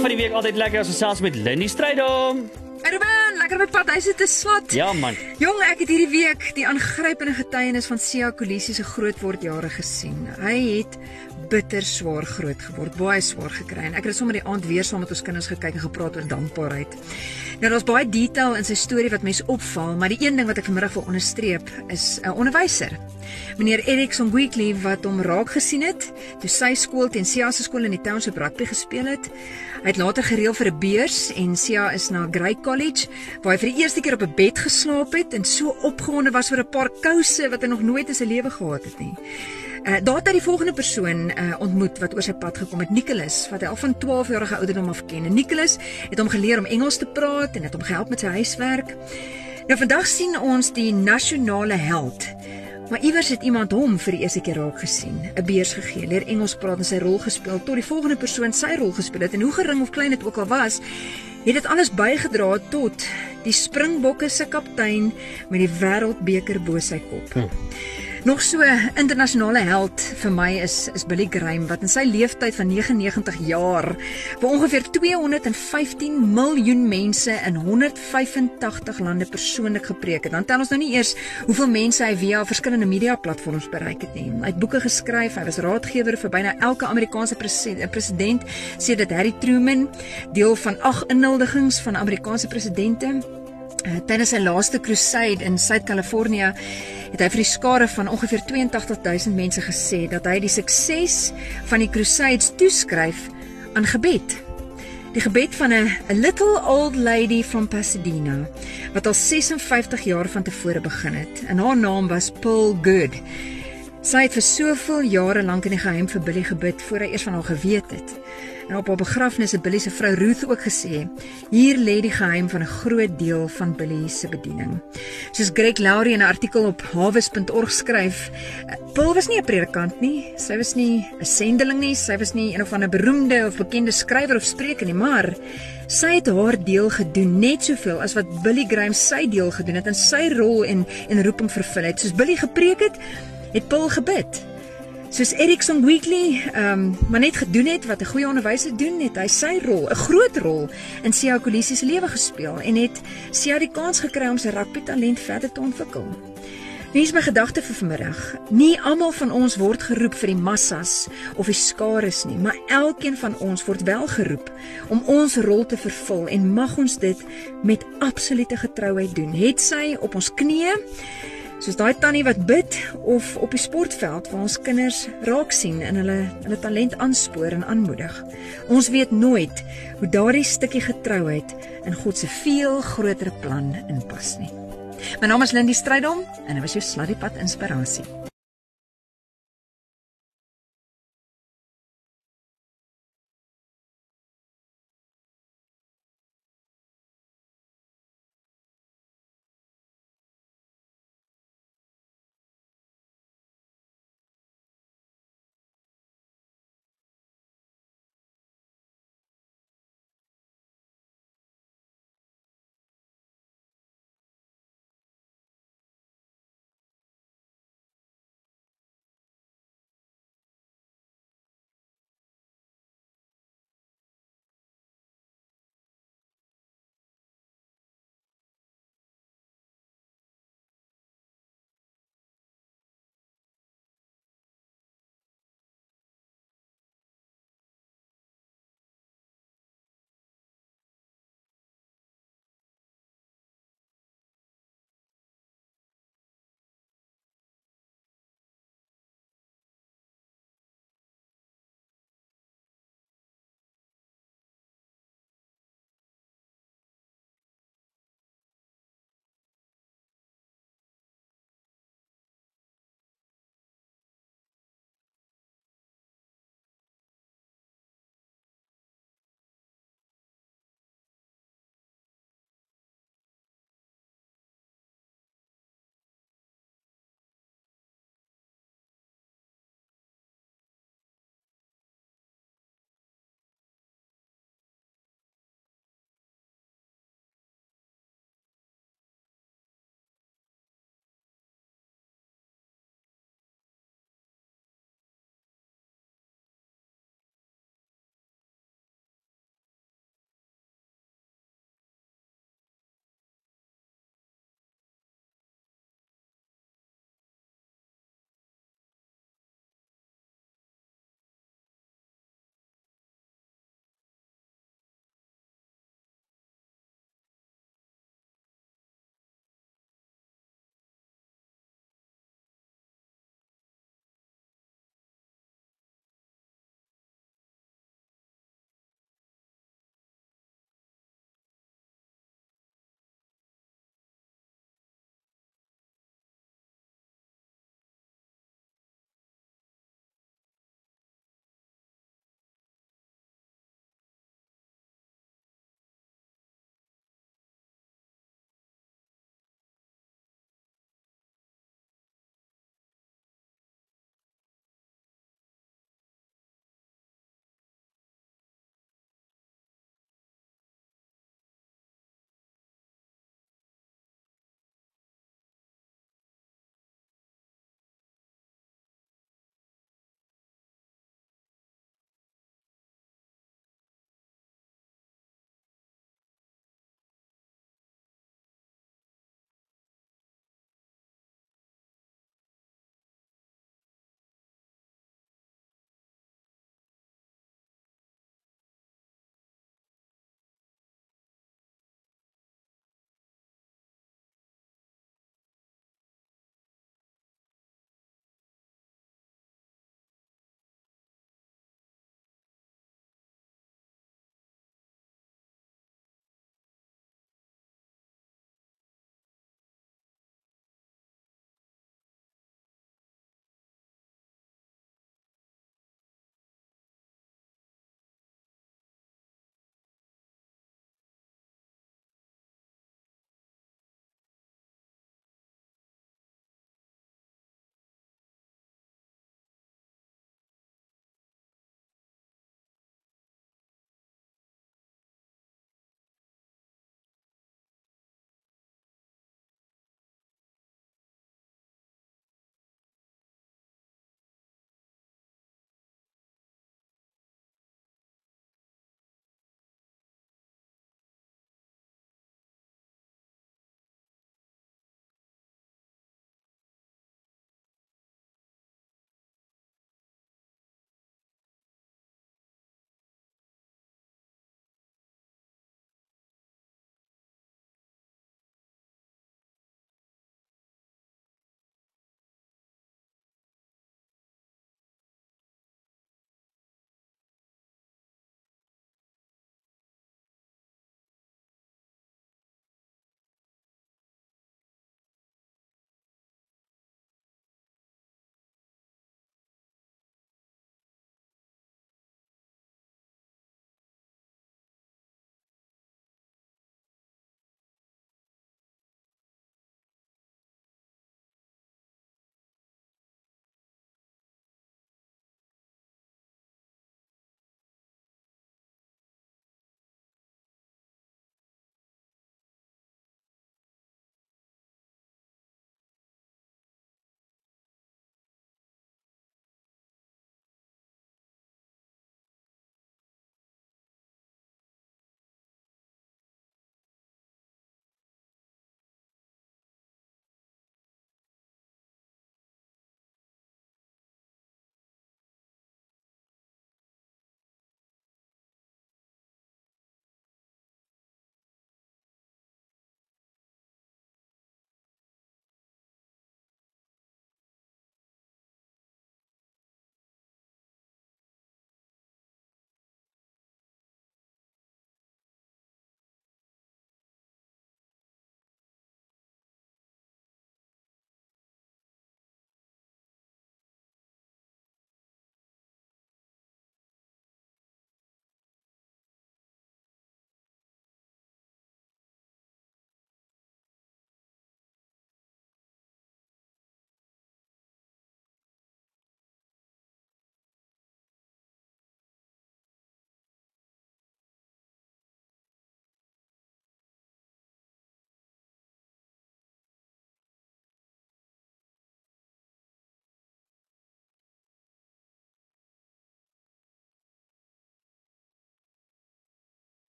van die week altyd lekker as ons selfs met Lindy Strydom. Ruben, lekker op pad. Hy sit te swat. Ja man. Jong, ek het hierdie week die aangrypende getuienis van Sia Kolisi se grootwordjare gesien. Hy het bitter swaar groot geword, baie swaar gekry en ek het sommer die aand weer saam met ons kinders gekyk en gepraat oor dankbaarheid. Nou daar's baie detail in sy storie wat mense opval, maar die een ding wat ek vanmiddag wil onderstreep is 'n onderwyser. Meneer Erikson Weekly wat hom raak gesien het toe sy skool teen Sia se skool in die township rugby gespeel het. Hy het later gereël vir 'n beurs en Sia is na Grey College waar hy vir die eerste keer op 'n bed geslaap het en so opgewonde was vir 'n paar kouse wat hy nog nooit in sy lewe gehad het nie. Uh, daar het hy die volgende persoon uh, ontmoet wat oor sy pad gekom het, Nicholas, wat hy al van 12 jarige ouderdom af ken. En Nicholas het hom geleer om Engels te praat en het hom gehelp met sy huiswerk. Nou vandag sien ons die nasionale held Maar iewers het iemand hom vir die eerste keer raak gesien, 'n beurs gegee, leer Engels praat en sy rol gespeel tot die volgende persoon sy rol gespeel het en hoe gering of klein dit ook al was, het dit alles bygedra tot die Springbokke se kaptein met die wêreldbeker bo sy kop. Hm. Nog so internasionale held vir my is is Billy Graham wat in sy lewenstyd van 99 jaar vir ongeveer 215 miljoen mense in 185 lande persoonlik gepreek het. Dan tel ons nou nie eers hoeveel mense hy via verskillende media platforms bereik het nie. Hy het boeke geskryf, hy was raadgewer vir byna elke Amerikaanse president, president sê dit Harry Truman, deel van ag inhuldigings van Amerikaanse presidente. Uh, tydens sy laaste crusade in Suid-Kalifornië het hy vir die skare van ongeveer 82000 mense gesê dat hy die sukses van die crusades toeskryf aan gebed. Die gebed van 'n little old lady from Pasadena wat al 56 jaar van tevore begin het. En haar naam was Pearl Good. Sy het vir soveel jare lank in die geheim vir Billy gebid voor hy eers van haar geweet het. En op haar begrafnis het Billy se vrou Ruth ook gesê: "Hier lê die geheim van 'n groot deel van Billy se bediening." Soos Greg Laurie in 'n artikel op harvest.org skryf, Paul was nie 'n predikant nie, sy was nie 'n sendeling nie, sy was nie een of ander beroemde of bekende skrywer of spreker nie, maar sy het haar deel gedoen net soveel as wat Billy Graham sy deel gedoen het en sy rol en en roeping vervul het. Soos Billy gepreek het, het Paul gebid. Soos Erikson Weekly, ehm, um, maar net gedoen het wat 'n goeie onderwyser doen, het hy sy rol, 'n groot rol in Sia Kolisi se lewe gespeel en het Sia die kans gekry om sy rugby talent verder te ontwikkel. Wie is my gedagte vir vanmiddag? Nie almal van ons word geroep vir die massas of die skares nie, maar elkeen van ons word wel geroep om ons rol te vervul en mag ons dit met absolute getrouheid doen. Het sy op ons knieë soos daai tannie wat bid of op die sportveld waar ons kinders raak sien en hulle hulle talent aanspoor en aanmoedig. Ons weet nooit hoe daardie stukkie getrouheid in God se veel groter plan inpas nie. My naam is Lindy Strydom en dit was jou sladdiepad inspirasie.